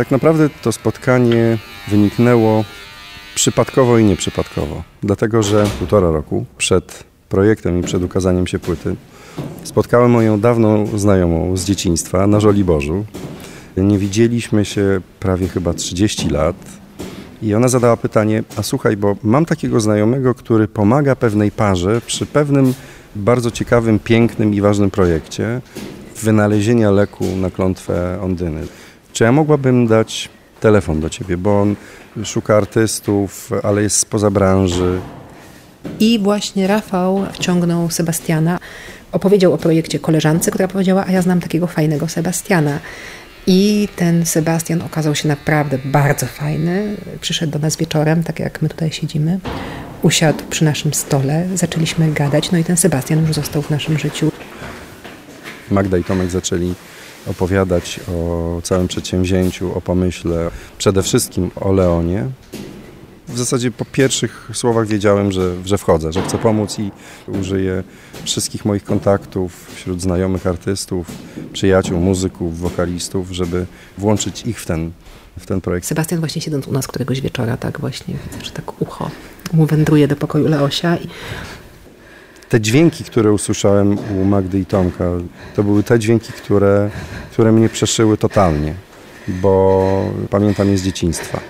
Tak naprawdę to spotkanie wyniknęło przypadkowo i nieprzypadkowo, dlatego że półtora roku przed projektem i przed ukazaniem się płyty spotkałem moją dawną znajomą z dzieciństwa na Żoliborzu. Nie widzieliśmy się prawie chyba 30 lat i ona zadała pytanie, a słuchaj, bo mam takiego znajomego, który pomaga pewnej parze przy pewnym bardzo ciekawym, pięknym i ważnym projekcie wynalezienia leku na klątwę Ondyny. Czy ja mogłabym dać telefon do ciebie, bo on szuka artystów, ale jest spoza branży. I właśnie Rafał wciągnął Sebastiana. Opowiedział o projekcie koleżance, która powiedziała, a ja znam takiego fajnego Sebastiana. I ten Sebastian okazał się naprawdę bardzo fajny. Przyszedł do nas wieczorem, tak jak my tutaj siedzimy. Usiadł przy naszym stole, zaczęliśmy gadać, no i ten Sebastian już został w naszym życiu. Magda i Tomek zaczęli opowiadać o całym przedsięwzięciu, o pomyśle, przede wszystkim o Leonie. W zasadzie po pierwszych słowach wiedziałem, że, że wchodzę, że chcę pomóc i użyję wszystkich moich kontaktów wśród znajomych artystów, przyjaciół, muzyków, wokalistów, żeby włączyć ich w ten, w ten projekt. Sebastian właśnie siedząc u nas któregoś wieczora, tak właśnie, że tak ucho mu wędruje do pokoju Leosia i te dźwięki, które usłyszałem u Magdy i Tomka, to były te dźwięki, które, które mnie przeszyły totalnie, bo pamiętam je z dzieciństwa.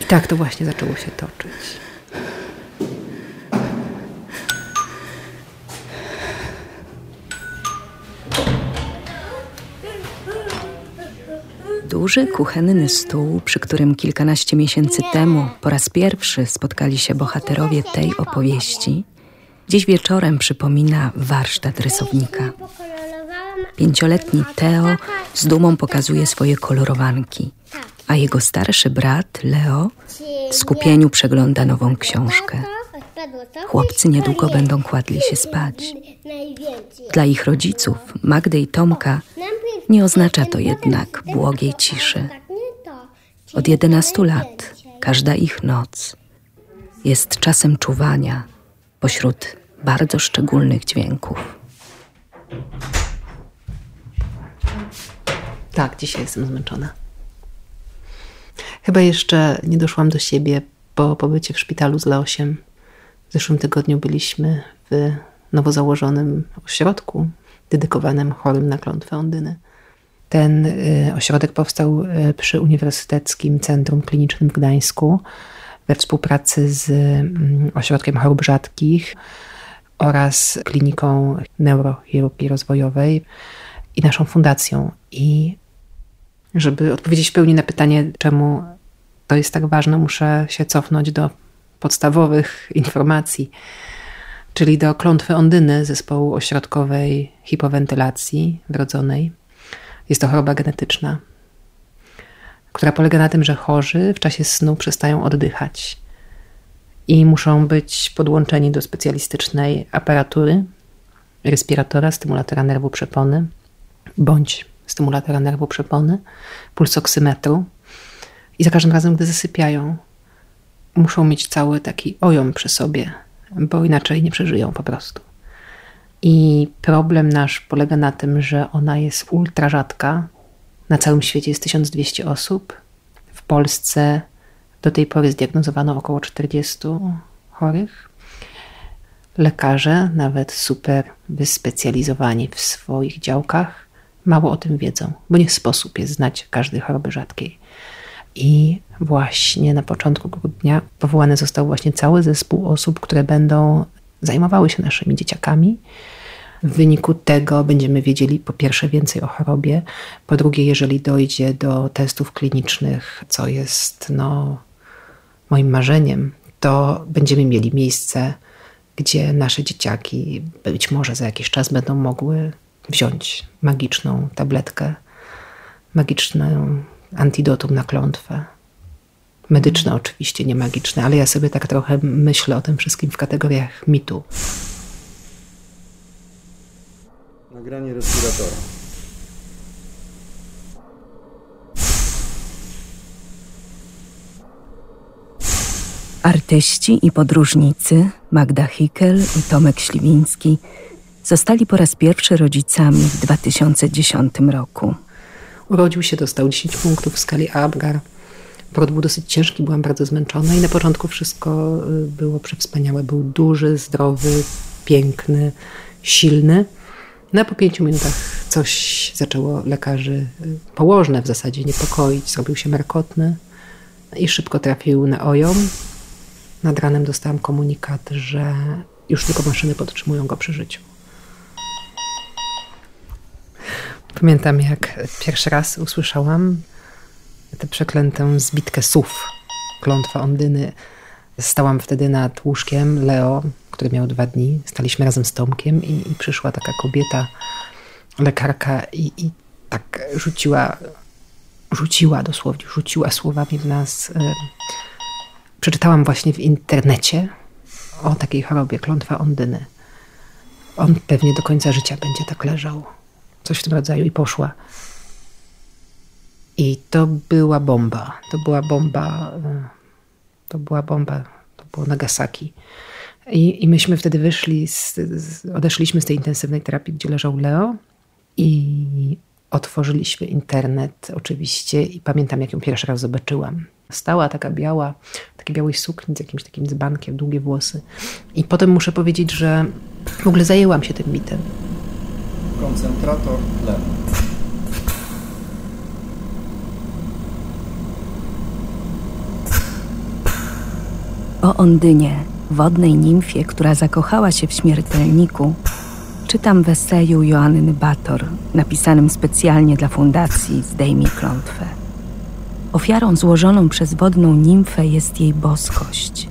I tak to właśnie zaczęło się toczyć. Duży kuchenny stół, przy którym kilkanaście miesięcy temu po raz pierwszy spotkali się bohaterowie tej opowieści, Dziś wieczorem przypomina warsztat rysownika. Pięcioletni Teo z dumą pokazuje swoje kolorowanki, a jego starszy brat Leo w skupieniu przegląda nową książkę. Chłopcy niedługo będą kładli się spać. Dla ich rodziców, Magdy i Tomka, nie oznacza to jednak błogiej ciszy. Od 11 lat każda ich noc jest czasem czuwania pośród bardzo szczególnych dźwięków. Tak, dzisiaj jestem zmęczona. Chyba jeszcze nie doszłam do siebie po pobycie w szpitalu z Leosiem. W zeszłym tygodniu byliśmy w nowo założonym ośrodku dedykowanym chorym na klątwę Ondyny. Ten y, ośrodek powstał y, przy Uniwersyteckim Centrum Klinicznym w Gdańsku we współpracy z mm, Ośrodkiem Chorób Rzadkich oraz Kliniką Neurochirurgii Rozwojowej i naszą fundacją. I żeby odpowiedzieć w pełni na pytanie, czemu to jest tak ważne, muszę się cofnąć do podstawowych informacji, czyli do klątwy Ondyny zespołu ośrodkowej hipowentylacji wrodzonej. Jest to choroba genetyczna, która polega na tym, że chorzy w czasie snu przestają oddychać i muszą być podłączeni do specjalistycznej aparatury, respiratora, stymulatora nerwu przepony bądź stymulatora nerwu przepony, pulsoksymetru. I za każdym razem, gdy zasypiają, muszą mieć cały taki ojom przy sobie, bo inaczej nie przeżyją po prostu. I problem nasz polega na tym, że ona jest ultra rzadka. Na całym świecie jest 1200 osób. W Polsce do tej pory zdiagnozowano około 40 chorych. Lekarze, nawet super wyspecjalizowani w swoich działkach, mało o tym wiedzą, bo nie sposób jest znać każdej choroby rzadkiej. I właśnie na początku grudnia powołany został właśnie cały zespół osób, które będą zajmowały się naszymi dzieciakami. W wyniku tego będziemy wiedzieli po pierwsze więcej o chorobie, po drugie, jeżeli dojdzie do testów klinicznych, co jest no, moim marzeniem, to będziemy mieli miejsce, gdzie nasze dzieciaki być może za jakiś czas będą mogły wziąć magiczną tabletkę, magiczną antidotum na klątwę. Medyczne oczywiście, nie magiczne, ale ja sobie tak trochę myślę o tym wszystkim w kategoriach mitu. Nagranie respiratora. Artyści i podróżnicy Magda Hickel i Tomek Śliwiński zostali po raz pierwszy rodzicami w 2010 roku. Urodził się, dostał 10 punktów w skali Abgar. Poród był dosyć ciężki, byłam bardzo zmęczona i na początku wszystko y, było przewspaniałe. Był duży, zdrowy, piękny, silny. No a po pięciu minutach coś zaczęło lekarzy y, położne w zasadzie niepokoić. Zrobił się markotny i szybko trafił na OJOM. Nad ranem dostałam komunikat, że już tylko maszyny podtrzymują go przy życiu. Pamiętam, jak pierwszy raz usłyszałam tę przeklętą zbitkę słów, klątwa Ondyny. Stałam wtedy nad łóżkiem Leo, który miał dwa dni. Staliśmy razem z Tomkiem i, i przyszła taka kobieta, lekarka i, i tak rzuciła, rzuciła dosłownie, rzuciła słowami w nas. Przeczytałam właśnie w internecie o takiej chorobie, klątwa Ondyny. On pewnie do końca życia będzie tak leżał. Coś w tym rodzaju i poszła. I to była bomba. To była bomba. To była bomba. To było Nagasaki. I, i myśmy wtedy wyszli, z, z, odeszliśmy z tej intensywnej terapii, gdzie leżał Leo i otworzyliśmy internet oczywiście i pamiętam, jak ją pierwszy raz zobaczyłam. Stała taka biała, takiej białej sukni z jakimś takim dzbankiem, długie włosy. I potem muszę powiedzieć, że w ogóle zajęłam się tym mitem. Koncentrator tlenu. O Ondynie, wodnej nimfie, która zakochała się w śmiertelniku, czytam w eseju Joanny Bator, napisanym specjalnie dla fundacji Zdejmij klątwę. Ofiarą złożoną przez wodną nimfę jest jej boskość,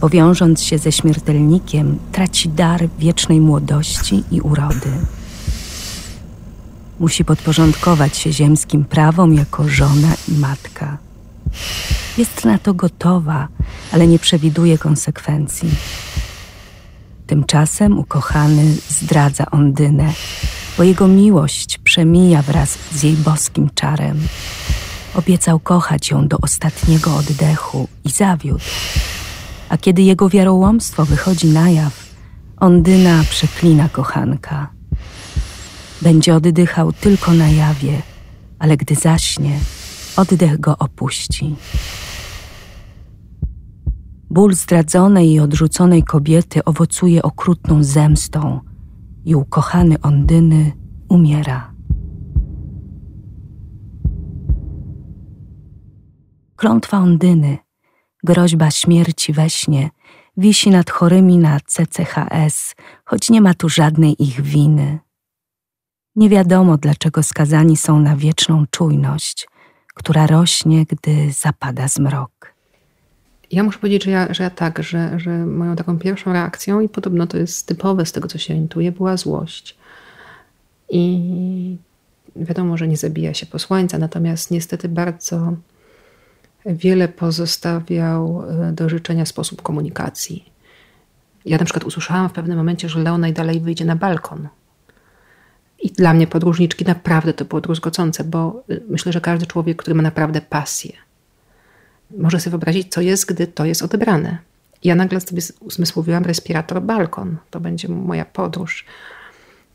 bo wiążąc się ze śmiertelnikiem, traci dar wiecznej młodości i urody. Musi podporządkować się ziemskim prawom jako żona i matka. Jest na to gotowa, ale nie przewiduje konsekwencji. Tymczasem ukochany zdradza Ondynę, bo jego miłość przemija wraz z jej boskim czarem. Obiecał kochać ją do ostatniego oddechu i zawiódł. A kiedy jego wiarołomstwo wychodzi na jaw, Ondyna przeklina kochanka. Będzie oddychał tylko na jawie, ale gdy zaśnie, oddech go opuści. Ból zdradzonej i odrzuconej kobiety owocuje okrutną zemstą i ukochany Ondyny umiera. Klątwa Ondyny, groźba śmierci we śnie, wisi nad chorymi na CCHS, choć nie ma tu żadnej ich winy. Nie wiadomo, dlaczego skazani są na wieczną czujność, która rośnie, gdy zapada zmrok. Ja muszę powiedzieć, że ja, że ja tak, że, że moją taką pierwszą reakcją, i podobno to jest typowe z tego, co się orientuję, była złość. I wiadomo, że nie zabija się posłańca, natomiast niestety bardzo wiele pozostawiał e, do życzenia sposób komunikacji. Ja na przykład usłyszałam w pewnym momencie, że Leo najdalej wyjdzie na balkon. I dla mnie podróżniczki naprawdę to było druzgocące, bo y, myślę, że każdy człowiek, który ma naprawdę pasję, może sobie wyobrazić, co jest, gdy to jest odebrane. Ja nagle sobie uzmysłowiłam respirator balkon. To będzie moja podróż.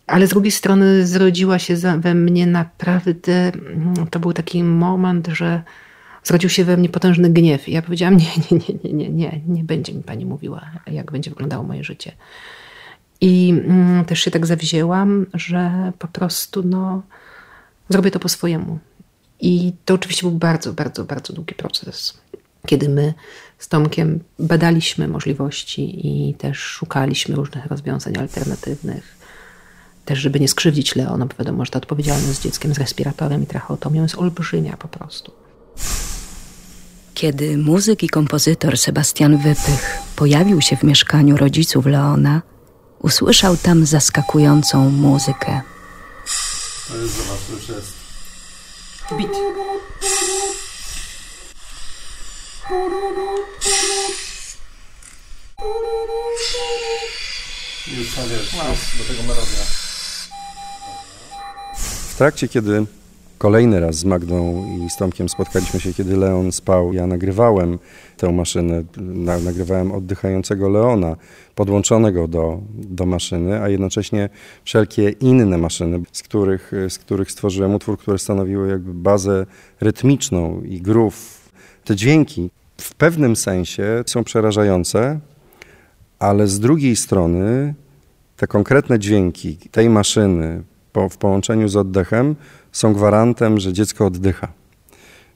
Ale z drugiej strony zrodziła się we mnie naprawdę, mm, to był taki moment, że zrodził się we mnie potężny gniew. I ja powiedziałam, nie, nie, nie, nie, nie, nie, nie będzie mi pani mówiła, jak będzie wyglądało moje życie. I mm, też się tak zawzięłam, że po prostu no, zrobię to po swojemu. I to oczywiście był bardzo, bardzo, bardzo długi proces, kiedy my z Tomkiem badaliśmy możliwości i też szukaliśmy różnych rozwiązań alternatywnych. Też, żeby nie skrzywdzić Leona, bo wiadomo, że ta odpowiedzialność z dzieckiem z respiratorem i tracheotomią jest olbrzymia po prostu. Kiedy muzyk i kompozytor Sebastian Wypych pojawił się w mieszkaniu rodziców Leona, usłyszał tam zaskakującą muzykę. To jest, zobacz, już jest Bit. Już tam wiesz, wow. do tego melodia. W trakcie, kiedy Kolejny raz z Magdą i z Tomkiem spotkaliśmy się, kiedy Leon spał. Ja nagrywałem tę maszynę, nagrywałem oddychającego Leona, podłączonego do, do maszyny, a jednocześnie wszelkie inne maszyny, z których, z których stworzyłem utwór, które stanowiły jakby bazę rytmiczną i groove. Te dźwięki w pewnym sensie są przerażające, ale z drugiej strony te konkretne dźwięki tej maszyny po, w połączeniu z oddechem są gwarantem, że dziecko oddycha,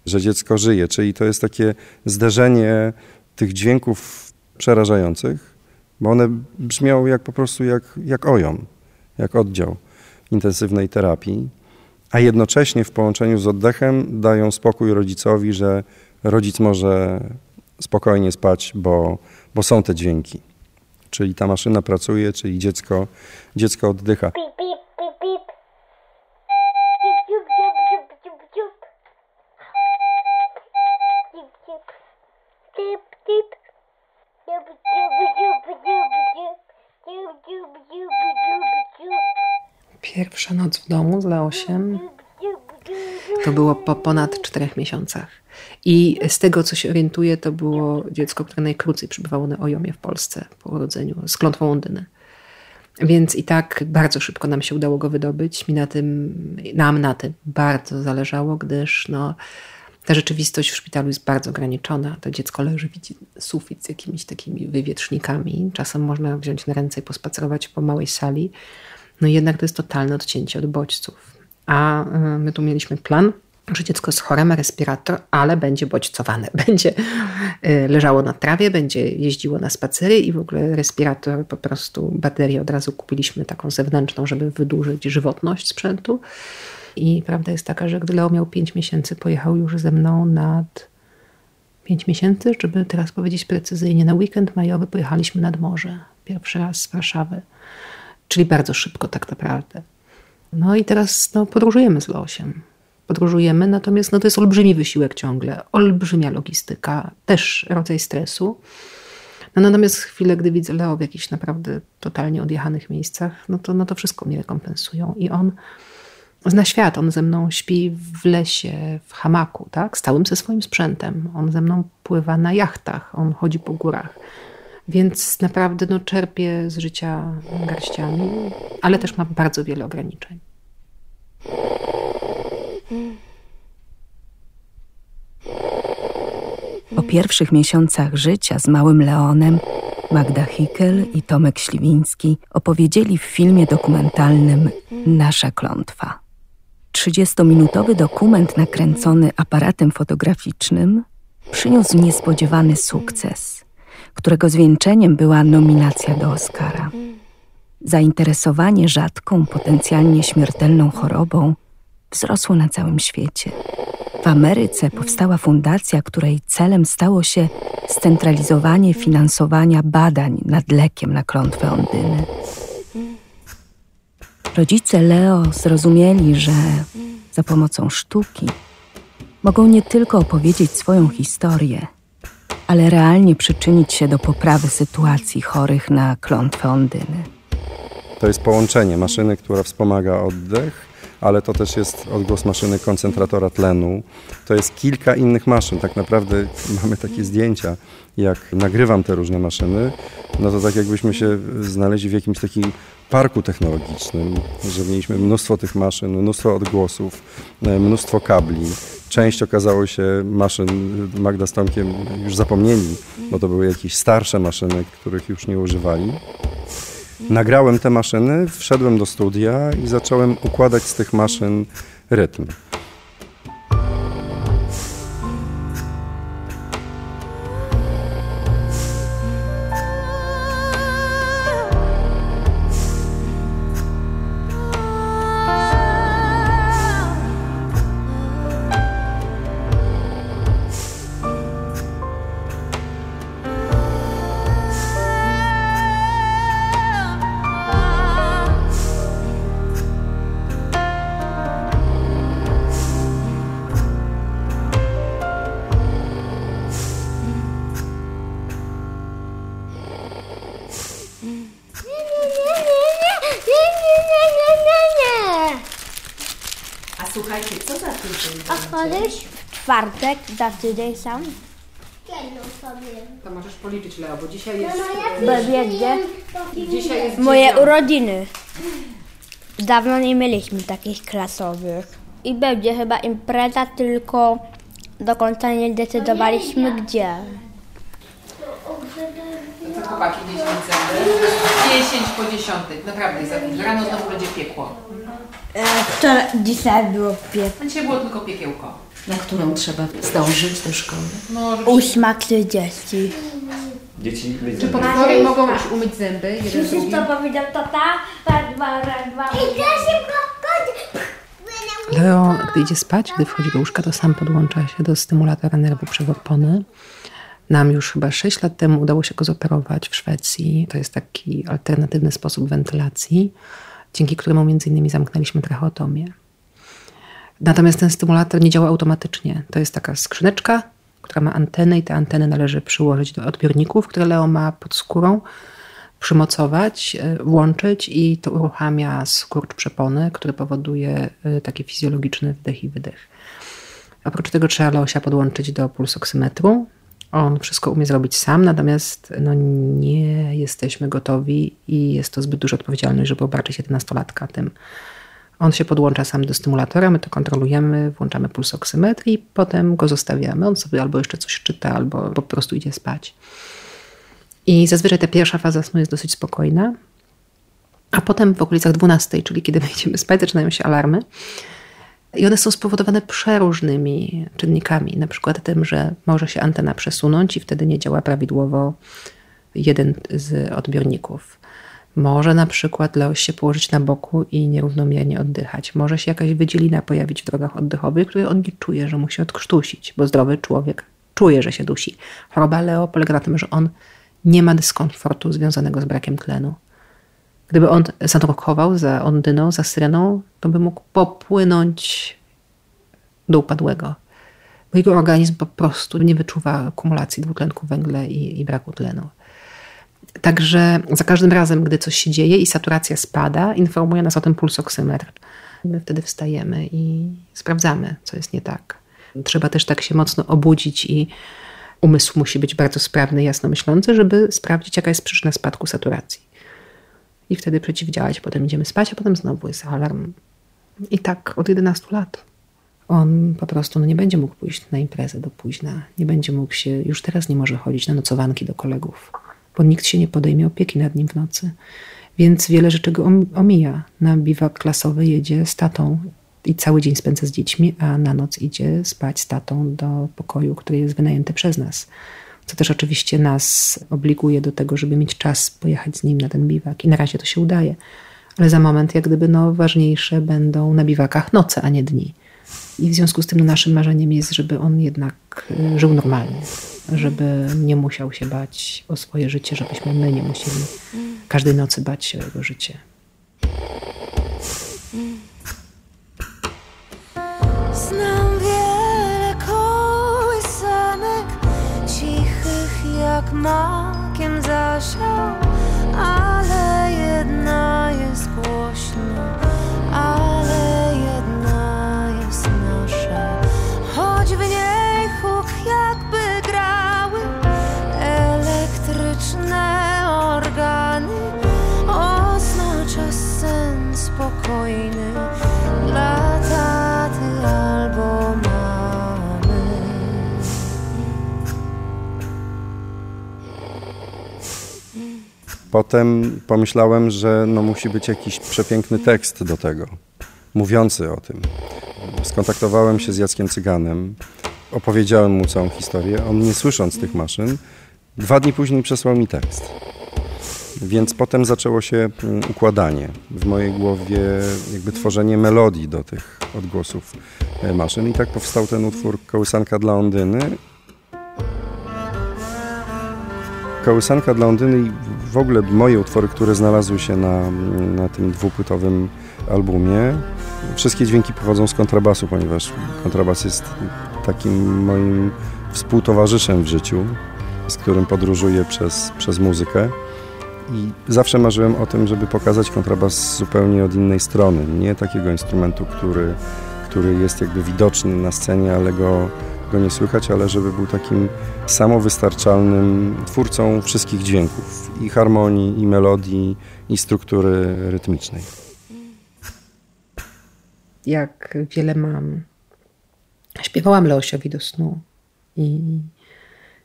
że dziecko żyje. Czyli to jest takie zderzenie tych dźwięków przerażających, bo one brzmią jak po prostu jak, jak ojom, jak oddział intensywnej terapii, a jednocześnie w połączeniu z oddechem dają spokój rodzicowi, że rodzic może spokojnie spać, bo, bo są te dźwięki. Czyli ta maszyna pracuje, czyli dziecko, dziecko oddycha. Pierwsza noc w domu z Leosiem to było po ponad czterech miesiącach. I z tego, co się orientuję, to było dziecko, które najkrócej przebywało na Ojomie w Polsce po urodzeniu, z klątwą Ondyny. Więc i tak bardzo szybko nam się udało go wydobyć. Mi na tym, nam na tym bardzo zależało, gdyż no, ta rzeczywistość w szpitalu jest bardzo ograniczona. To dziecko leży, widzi sufit z jakimiś takimi wywietrznikami. Czasem można wziąć na ręce i pospacerować po małej sali. No jednak to jest totalne odcięcie od bodźców. A y, my tu mieliśmy plan, że dziecko jest chore, ma respirator, ale będzie bodźcowane. Będzie y, leżało na trawie, będzie jeździło na spacery i w ogóle respirator, po prostu baterię od razu kupiliśmy taką zewnętrzną, żeby wydłużyć żywotność sprzętu. I prawda jest taka, że gdy Leo miał 5 miesięcy, pojechał już ze mną nad 5 miesięcy, żeby teraz powiedzieć precyzyjnie, na weekend majowy pojechaliśmy nad morze. Pierwszy raz z Warszawy. Czyli bardzo szybko tak naprawdę. No i teraz no, podróżujemy z Leosiem. Podróżujemy, natomiast no, to jest olbrzymi wysiłek ciągle, olbrzymia logistyka, też rodzaj stresu. No, natomiast chwilę, gdy widzę Leo w jakichś naprawdę totalnie odjechanych miejscach, no to, no to wszystko mnie rekompensują. I on zna świat, on ze mną śpi w lesie, w hamaku, tak? stałym ze swoim sprzętem. On ze mną pływa na jachtach, on chodzi po górach. Więc naprawdę no, czerpię z życia garściami, ale też ma bardzo wiele ograniczeń. O pierwszych miesiącach życia z małym Leonem Magda Hickel i Tomek Śliwiński opowiedzieli w filmie dokumentalnym Nasza klątwa. 30-minutowy dokument nakręcony aparatem fotograficznym przyniósł niespodziewany sukces, którego zwieńczeniem była nominacja do Oscara. Zainteresowanie rzadką, potencjalnie śmiertelną chorobą wzrosło na całym świecie. W Ameryce powstała fundacja, której celem stało się scentralizowanie finansowania badań nad lekiem na klątwę Ondyny. Rodzice Leo zrozumieli, że za pomocą sztuki mogą nie tylko opowiedzieć swoją historię, ale realnie przyczynić się do poprawy sytuacji chorych na klątwę Ondyny. To jest połączenie maszyny, która wspomaga oddech, ale to też jest odgłos maszyny koncentratora tlenu. To jest kilka innych maszyn. Tak naprawdę mamy takie zdjęcia, jak nagrywam te różne maszyny, no to tak jakbyśmy się znaleźli w jakimś takim parku technologicznym, że mieliśmy mnóstwo tych maszyn, mnóstwo odgłosów, e, mnóstwo kabli. Część okazało się maszyn Magda z Tomkiem już zapomnieli, bo to były jakieś starsze maszyny, których już nie używali. Nagrałem te maszyny, wszedłem do studia i zacząłem układać z tych maszyn rytm. Kiedyś w czwartek za tydzień sam. To możesz policzyć, Leo, bo dzisiaj jest... Będzie Dzisiaj jest moje urodziny. Dawno nie mieliśmy takich klasowych. I będzie chyba impreza, tylko do końca nie decydowaliśmy gdzie. To chłopaki 10 zęby. 10 po 10. Naprawdę za. Rano znowu będzie piekło. Wczoraj, dzisiaj było pies. A dzisiaj było tylko piekiełko. na którą trzeba zdążyć do szkoły. No, Ósma trzydzieści. Dzieci myć Czy zęby. potwory mogą już umyć zęby? Jeden Słyszysz drugi? co powiedział tata? Raz, dwa, raz, dwa. I szybko, chodź. Leo, gdy idzie spać, gdy wchodzi do łóżka, to sam podłącza się do stymulatora nerwu przewopony. Nam już chyba 6 lat temu udało się go zoperować w Szwecji. To jest taki alternatywny sposób wentylacji, dzięki któremu między innymi zamknęliśmy tracheotomię. Natomiast ten stymulator nie działa automatycznie. To jest taka skrzyneczka, która ma antenę i te anteny należy przyłożyć do odbiorników, które Leo ma pod skórą, przymocować, e, włączyć i to uruchamia skurcz przepony, który powoduje e, taki fizjologiczny wdech i wydech. Oprócz tego trzeba Leosia podłączyć do pulsoksymetru. On wszystko umie zrobić sam, natomiast no, nie jesteśmy gotowi i jest to zbyt duża odpowiedzialność, żeby obarczyć 11-latka tym. On się podłącza sam do stymulatora, my to kontrolujemy, włączamy pulsoksymetr i potem go zostawiamy. On sobie albo jeszcze coś czyta, albo po prostu idzie spać. I zazwyczaj ta pierwsza faza snu jest dosyć spokojna, a potem w okolicach 12, czyli kiedy my idziemy spać, zaczynają się alarmy. I one są spowodowane przeróżnymi czynnikami, na przykład tym, że może się antena przesunąć i wtedy nie działa prawidłowo jeden z odbiorników. Może na przykład Leoś się położyć na boku i nierównomiernie oddychać. Może się jakaś wydzielina pojawić w drogach oddechowych, której on nie czuje, że musi odkrztusić, bo zdrowy człowiek czuje, że się dusi. Choroba Leo polega na tym, że on nie ma dyskomfortu związanego z brakiem tlenu. Gdyby on zanurkował za ondyną, za syreną, to by mógł popłynąć do upadłego. Bo jego organizm po prostu nie wyczuwa akumulacji dwutlenku węgla i, i braku tlenu. Także za każdym razem, gdy coś się dzieje i saturacja spada, informuje nas o tym pulsoksymetr. My wtedy wstajemy i sprawdzamy, co jest nie tak. Trzeba też tak się mocno obudzić i umysł musi być bardzo sprawny, jasno myślący, żeby sprawdzić, jaka jest przyczyna spadku saturacji. I wtedy przeciwdziałać. Potem idziemy spać, a potem znowu jest alarm. I tak od 11 lat. On po prostu no, nie będzie mógł pójść na imprezę do późna. Nie będzie mógł się, już teraz nie może chodzić na nocowanki do kolegów, bo nikt się nie podejmie opieki nad nim w nocy. Więc wiele rzeczy go om- omija. Na biwak klasowy jedzie z tatą i cały dzień spędza z dziećmi, a na noc idzie spać z tatą do pokoju, który jest wynajęty przez nas. Co też oczywiście nas obliguje do tego, żeby mieć czas pojechać z nim na ten biwak. I na razie to się udaje. Ale za moment, jak gdyby, no, ważniejsze będą na biwakach noce, a nie dni. I w związku z tym no, naszym marzeniem jest, żeby on jednak y, żył normalnie. Żeby nie musiał się bać o swoje życie, żebyśmy my nie musieli każdej nocy bać się o jego życie. Jak zasiał Ale jedna jest głośna Potem pomyślałem, że no musi być jakiś przepiękny tekst do tego, mówiący o tym. Skontaktowałem się z Jackiem Cyganem, opowiedziałem mu całą historię. On nie słysząc tych maszyn, dwa dni później przesłał mi tekst. Więc potem zaczęło się mm, układanie. W mojej głowie jakby tworzenie melodii do tych odgłosów e, maszyn. I tak powstał ten utwór Kołysanka dla Ondyny. Kołysanka dla Ondyny w ogóle moje utwory, które znalazły się na, na tym dwupłytowym albumie. Wszystkie dźwięki pochodzą z kontrabasu, ponieważ kontrabas jest takim moim współtowarzyszem w życiu, z którym podróżuję przez, przez muzykę. I zawsze marzyłem o tym, żeby pokazać kontrabas zupełnie od innej strony. Nie takiego instrumentu, który, który jest jakby widoczny na scenie, ale go, go nie słychać, ale żeby był takim samowystarczalnym twórcą wszystkich dźwięków i harmonii, i melodii, i struktury rytmicznej. Jak wiele mam. Śpiewałam Leosiowi do snu i,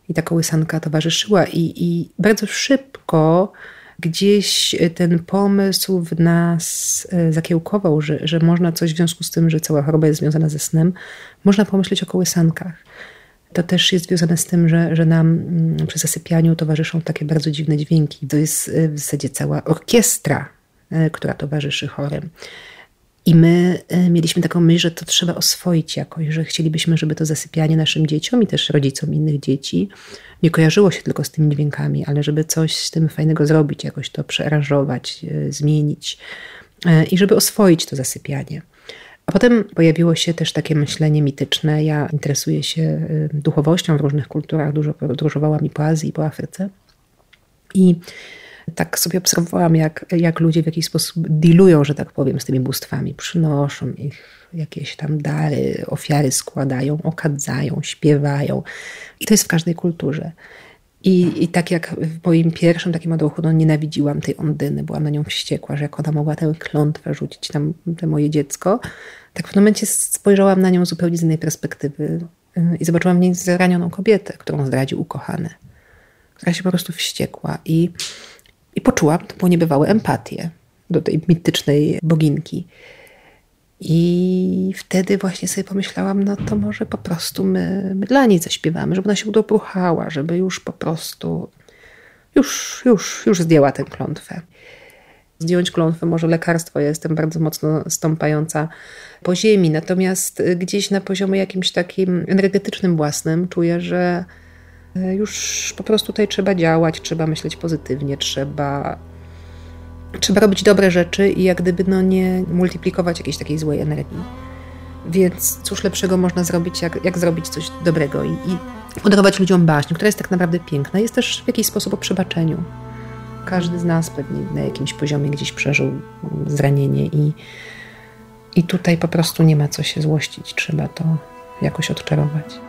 i ta kołysanka towarzyszyła i, i bardzo szybko gdzieś ten pomysł w nas e, zakiełkował, że, że można coś w związku z tym, że cała choroba jest związana ze snem, można pomyśleć o kołysankach. To też jest związane z tym, że, że nam mm, przy zasypianiu towarzyszą takie bardzo dziwne dźwięki. To jest e, w zasadzie cała orkiestra, e, która towarzyszy chorym. I my mieliśmy taką myśl, że to trzeba oswoić jakoś, że chcielibyśmy, żeby to zasypianie naszym dzieciom i też rodzicom innych dzieci nie kojarzyło się tylko z tymi dźwiękami, ale żeby coś z tym fajnego zrobić, jakoś to przearanżować, e, zmienić e, i żeby oswoić to zasypianie. A potem pojawiło się też takie myślenie mityczne. Ja interesuję się duchowością w różnych kulturach, dużo podróżowałam i po Azji, i po Afryce. I tak sobie obserwowałam, jak, jak ludzie w jakiś sposób dealują, że tak powiem, z tymi bóstwami. Przynoszą ich jakieś tam dary, ofiary składają, okadzają, śpiewają. I to jest w każdej kulturze. I, I tak jak w moim pierwszym takim odruchu, no nienawidziłam tej Ondyny, byłam na nią wściekła, że jak ona mogła tę klątwę rzucić na te moje dziecko, tak w momencie spojrzałam na nią zupełnie z innej perspektywy y, i zobaczyłam w niej zranioną kobietę, którą zdradził ukochany, która się po prostu wściekła i, i poczułam taką niebywałą empatię do tej mitycznej boginki. I wtedy właśnie sobie pomyślałam, no to może po prostu my, my dla niej zaśpiewamy, żeby ona się udobruchała, żeby już po prostu już, już, już zdjęła tę klątwę. Zdjąć klątwę może lekarstwo, ja jestem bardzo mocno stąpająca po ziemi, natomiast gdzieś na poziomie jakimś takim energetycznym własnym czuję, że już po prostu tutaj trzeba działać, trzeba myśleć pozytywnie, trzeba trzeba robić dobre rzeczy i jak gdyby no nie multiplikować jakiejś takiej złej energii. Więc cóż lepszego można zrobić, jak, jak zrobić coś dobrego i, i podarować ludziom baśń, która jest tak naprawdę piękna. Jest też w jakiś sposób o przebaczeniu. Każdy z nas pewnie na jakimś poziomie gdzieś przeżył zranienie i, i tutaj po prostu nie ma co się złościć. Trzeba to jakoś odczarować.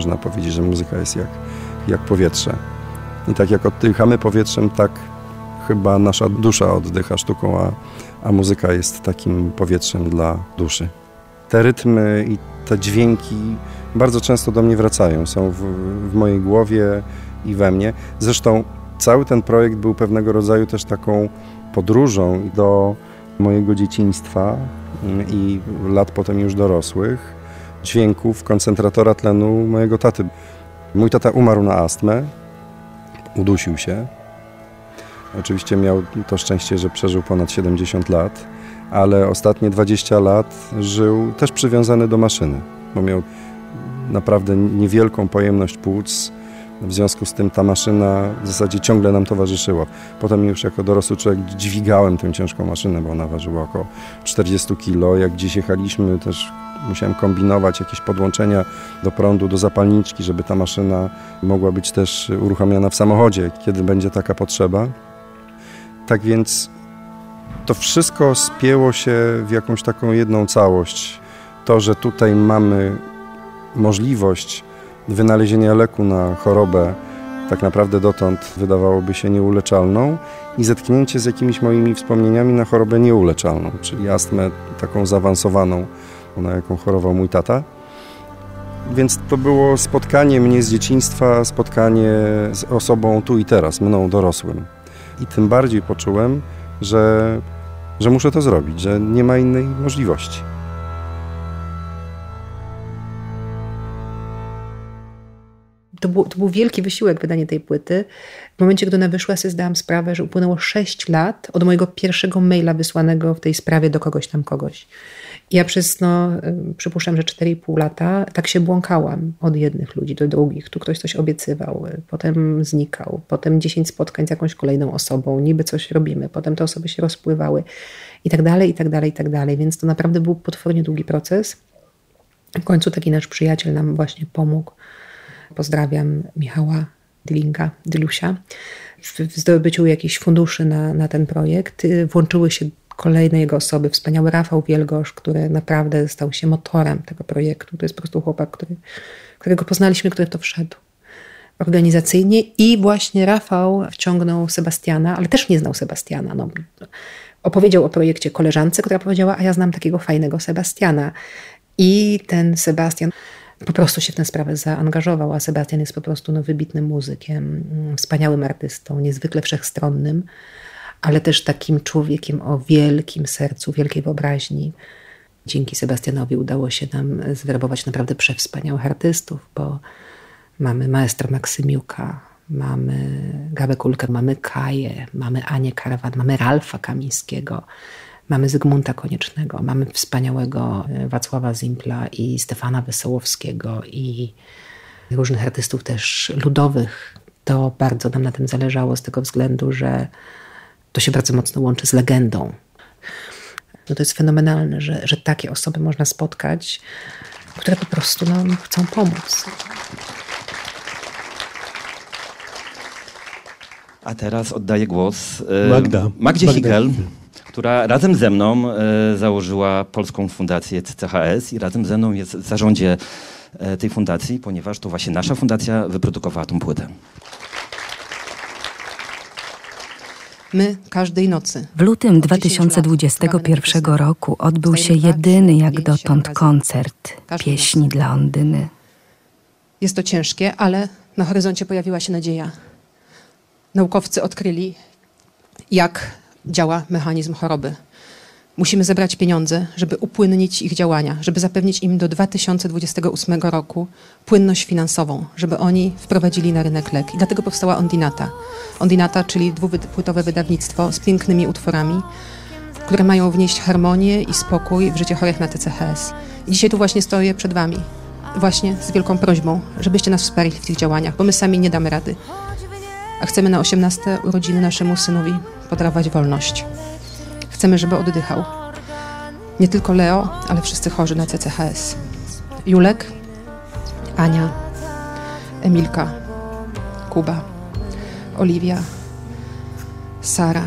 Można powiedzieć, że muzyka jest jak, jak powietrze. I tak jak oddychamy powietrzem, tak chyba nasza dusza oddycha sztuką, a, a muzyka jest takim powietrzem dla duszy. Te rytmy i te dźwięki bardzo często do mnie wracają, są w, w mojej głowie i we mnie. Zresztą cały ten projekt był pewnego rodzaju też taką podróżą do mojego dzieciństwa mm, i lat potem już dorosłych dźwięków koncentratora tlenu mojego taty. Mój tata umarł na astmę, udusił się. Oczywiście miał to szczęście, że przeżył ponad 70 lat, ale ostatnie 20 lat żył też przywiązany do maszyny, bo miał naprawdę niewielką pojemność płuc. W związku z tym ta maszyna w zasadzie ciągle nam towarzyszyła. Potem już jako dorosły człowiek dźwigałem tę ciężką maszynę, bo ona ważyła około 40 kg. Jak gdzieś jechaliśmy też musiałem kombinować jakieś podłączenia do prądu, do zapalniczki, żeby ta maszyna mogła być też uruchamiana w samochodzie, kiedy będzie taka potrzeba. Tak więc to wszystko spięło się w jakąś taką jedną całość. To, że tutaj mamy możliwość wynalezienia leku na chorobę, tak naprawdę dotąd wydawałoby się nieuleczalną i zetknięcie z jakimiś moimi wspomnieniami na chorobę nieuleczalną, czyli astmę taką zaawansowaną, na jaką chorował mój tata. Więc to było spotkanie mnie z dzieciństwa, spotkanie z osobą tu i teraz, mną dorosłym. I tym bardziej poczułem, że, że muszę to zrobić, że nie ma innej możliwości. To był, to był wielki wysiłek wydanie tej płyty. W momencie, gdy ona wyszła, sobie zdałam sprawę, że upłynęło 6 lat od mojego pierwszego maila wysłanego w tej sprawie do kogoś tam kogoś. Ja przez, no, przypuszczam, że 4,5 lata tak się błąkałam od jednych ludzi do drugich. Tu ktoś coś obiecywał, potem znikał, potem 10 spotkań z jakąś kolejną osobą, niby coś robimy, potem te osoby się rozpływały i tak dalej, i tak dalej, i tak dalej. Więc to naprawdę był potwornie długi proces. W końcu taki nasz przyjaciel nam właśnie pomógł Pozdrawiam Michała Dylinga, Dylusia. W w zdobyciu jakichś funduszy na, na ten projekt y, włączyły się kolejne jego osoby. Wspaniały Rafał Wielgosz, który naprawdę stał się motorem tego projektu. To jest po prostu chłopak, który, którego poznaliśmy, który to wszedł organizacyjnie i właśnie Rafał wciągnął Sebastiana, ale też nie znał Sebastiana. No, opowiedział o projekcie koleżance, która powiedziała, a ja znam takiego fajnego Sebastiana. I ten Sebastian po prostu się w tę sprawę zaangażował, a Sebastian jest po prostu no, wybitnym muzykiem, wspaniałym artystą, niezwykle wszechstronnym, ale też takim człowiekiem o wielkim sercu, wielkiej wyobraźni. Dzięki Sebastianowi udało się nam zwerbować naprawdę przewspaniałych artystów, bo mamy maestro Maksymiuka, mamy Gabę Kulkę, mamy Kaję, mamy Anię Karawan, mamy Ralfa Kamińskiego, mamy Zygmunta Koniecznego, mamy wspaniałego e, Wacława Zimpla i Stefana Wesołowskiego i różnych artystów też ludowych. To bardzo nam na tym zależało z tego względu, że to się bardzo mocno łączy z legendą. No to jest fenomenalne, że, że takie osoby można spotkać, które po prostu nam chcą pomóc. A teraz oddaję głos e, Magda. Magdzie Magda. Higel, która razem ze mną e, założyła Polską Fundację CCHS i razem ze mną jest w zarządzie e, tej fundacji, ponieważ to właśnie nasza fundacja wyprodukowała tą płytę. My każdej nocy. W lutym Od 10 lat 2021 śpiewamy tę roku odbył się jedyny jak dotąd koncert pieśni dla Ondyny. Jest to ciężkie, ale na horyzoncie pojawiła się nadzieja. Naukowcy odkryli, jak działa mechanizm choroby. Musimy zebrać pieniądze, żeby upłynnić ich działania, żeby zapewnić im do 2028 roku płynność finansową, żeby oni wprowadzili na rynek lek. I dlatego powstała Ondinata. Ondinata, czyli dwupłytowe wydawnictwo z pięknymi utworami, które mają wnieść harmonię i spokój w życie chorych na TCHS. I dzisiaj tu właśnie stoję przed Wami, właśnie z wielką prośbą, żebyście nas wsparli w tych działaniach, bo my sami nie damy rady. A chcemy na 18 urodziny naszemu synowi podarować wolność. Chcemy, żeby oddychał. Nie tylko Leo, ale wszyscy chorzy na CCHS. Julek, Ania, Emilka, Kuba, Oliwia, Sara,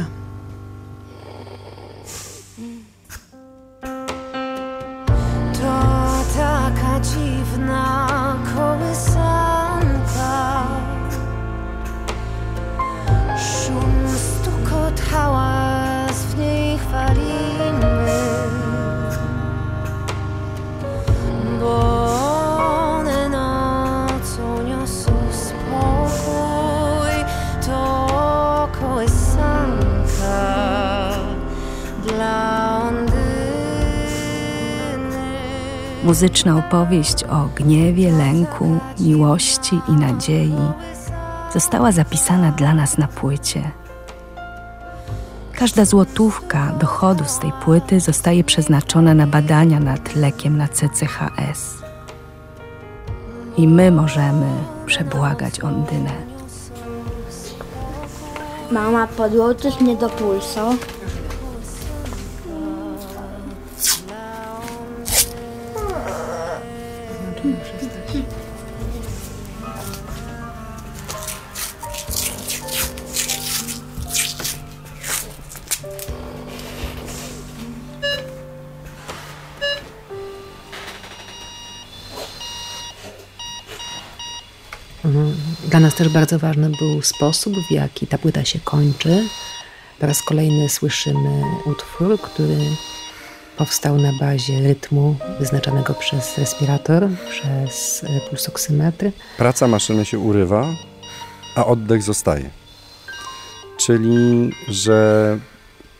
Muzyczna opowieść o gniewie, lęku, miłości i nadziei została zapisana dla nas na płycie. Każda złotówka dochodu z tej płyty zostaje przeznaczona na badania nad lekiem na CCHS. I my możemy przebłagać Ondynę. Mama, podłączysz mnie do pulsu? Dla nas też bardzo ważny był sposób, w jaki ta płyta się kończy. Po raz kolejny słyszymy utwór, który powstał na bazie rytmu wyznaczanego przez respirator, przez pulsoksymetr. Praca maszyny się urywa, a oddech zostaje. Czyli, że,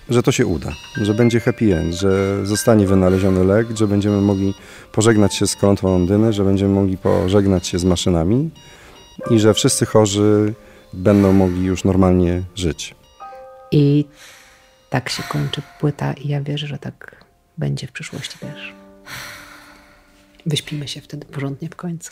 że to się uda, że będzie happy end, że zostanie wynaleziony lek, że będziemy mogli pożegnać się z klątwą Londyny, że będziemy mogli pożegnać się z maszynami i że wszyscy chorzy będą mogli już normalnie żyć. I tak się kończy płyta i ja wierzę, że tak będzie w przyszłości też. Wyśpimy się wtedy porządnie w końcu.